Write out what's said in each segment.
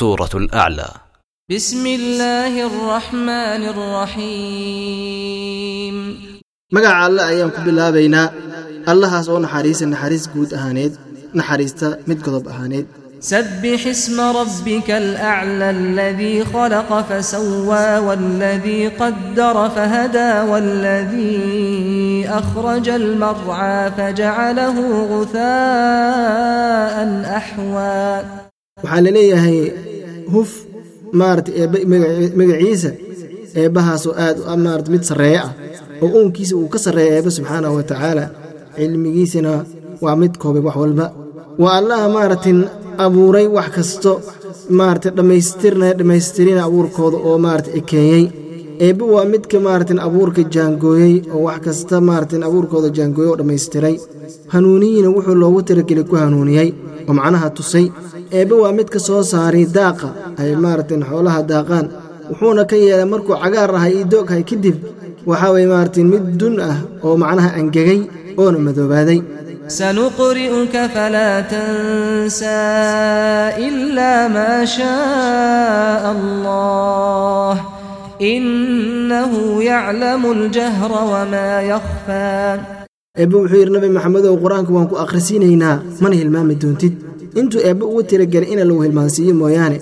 سورة الأعلى بسم الله الرحمن الرحيم magaca alle ayaan ku bilaabaynaa allahaas oo naxariisa naxariis guud ahaaneed naxariista mid godob ahaaneed سبح اسم ربك الأعلى الذي خلق فسوى والذي قدر فهدى والذي أخرج المرعى فجعله غثاء أحوى waxaa la leeyahay huf maarata magaciisa eebbahaasoo aad u maarata mid sarreeya ah oo uunkiisa uu ka sarreeya eebbe subxaanahu wa tacaala cilmigiisana waa mid koobay wax walba. Waa allaha maaratin abuuray wax kasto maarata dhammaystirna dhammaystirina abuurkooda oo maarata ekeeyey eebbe waa midka maaratin abuurka jaangooyey oo wax kasta maaratin abuurkooda jaangooyey oo dhammaystiray hanuuniyina wuxuu loogu talagelay ku hanuuniyey oo macnaha tusay eebbe waa mid ka soo saaray daaqa. Ay maaratan xoolaha daaqaan. Wuxuuna ka yeelay markuu cagaar ahay io dooghay kadib waxaa way maaragtan mid dun ah oo macnaha angegay oona madoobaaday. Sanuqri'uka falaa tansaa ilaa maa shaaa allah. Innahu yaclamu aljahra wamaa yakhfaa eebbe wuxuu yidhi nabi maxamedow qur'aanka waan ku akhrisiinaynaa mana hilmaami doontid. Intuu eebbe ugu tiragelay ina lagu hilmaansiiyo mooyaane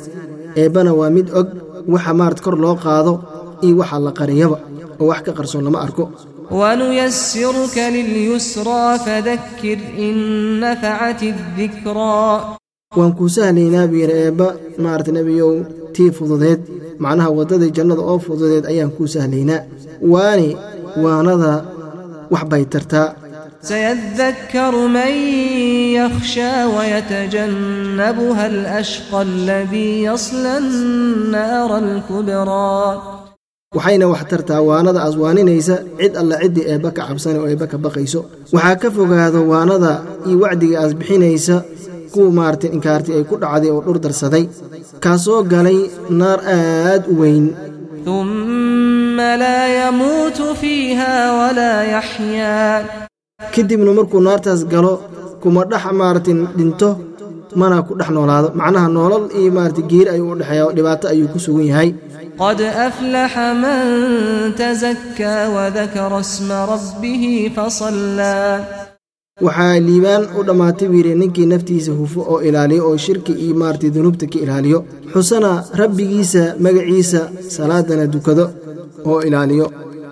eebbana waa mid og waxa maarad kor loo qaado iyo waxa la qariyaba oo wax ka qarsoon lama arko. Wanuyasiruka lilyusraa fadakkir in nafacati dikraa waan kuu sahlaynaa buu yidhi eebba maarata nebiyow tii fududeed macnaha waddadii jannada oo fududeed ayaan kuu sahlaynaa waani waanada wax bay tartaa. سيذكر من يخشى ويتجنبها الأشقى الذي يصلى النار الكبرى waxayna wax tartaa waanada aswaaninaysa cid alla ciddii eebba ka cabsana oo eebba ka baqayso waxaa ka fogaado waanada iyo wacdiga aas bixinaysa kuwa maaragtay inkaartii ay ku dhacday oo dhur darsaday kaasoo galay naar aad u weyn ثم لا يموت فيها ولا يحيا kadibna markuu naartaas galo kuma dhex maarata dhinto mana ku dhex noolaado. Macnaha noolal iyo maarata geeri ayuu u dhexeeya oo dhibaato ayuu ku sugan yahay. Qad aflaxa man tasakaa wadakara sma rabbihi fasallaa waxaa liibaan u dhammaatay buu yidhi ninkii naftiisa hufo oo ilaaliyo oo shirki iyo maarata dunuubta ka ilaaliyo xusana rabbigiisa magaciisa salaadana dukado oo ilaaliyo.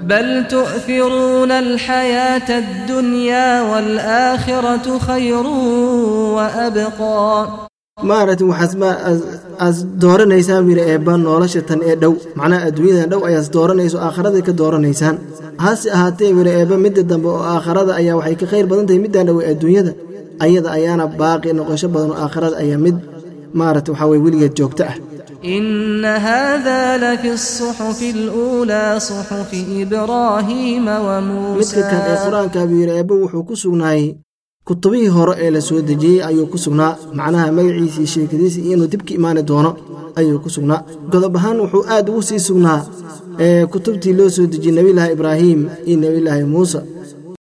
بل تؤثرون الحياة الدنيا والآخرة خير وأبقى maaragtay waxaas ma aas dooranaysaan buu yidhi eebba nolosha tan ee dhow macnaha adduunyadan dhow ayaas dooranayso aakharaday ka dooranaysaan hase ahaatee buu yidhi eebba midda dambe oo aakharada ayaa waxay ka khayr badan tahay middan dhow ee adduunyada ayada ayaana baaqi noqosho badan oo aakharada ayaa mid maaragtay waxaa weye weligeed joogto ah إن هذا لفي الصحف الأولى صحف إبراهيم midka kan ee وموسى qur-aanka buu yidhi eebbe wuxuu ku sugnaayey kutubihii hore ee la soo dejiyey ayuu ku sugnaa macnaha magaciisii sheekadiisii iyo inuu dibka imaani doono ayuu ku sugnaa godob ahaan wuxuu aad ugu sii sugnaa ee kutubtii loo soo dejiyey nebiyulaahi ibraahim iyo nebiyulaahi muuse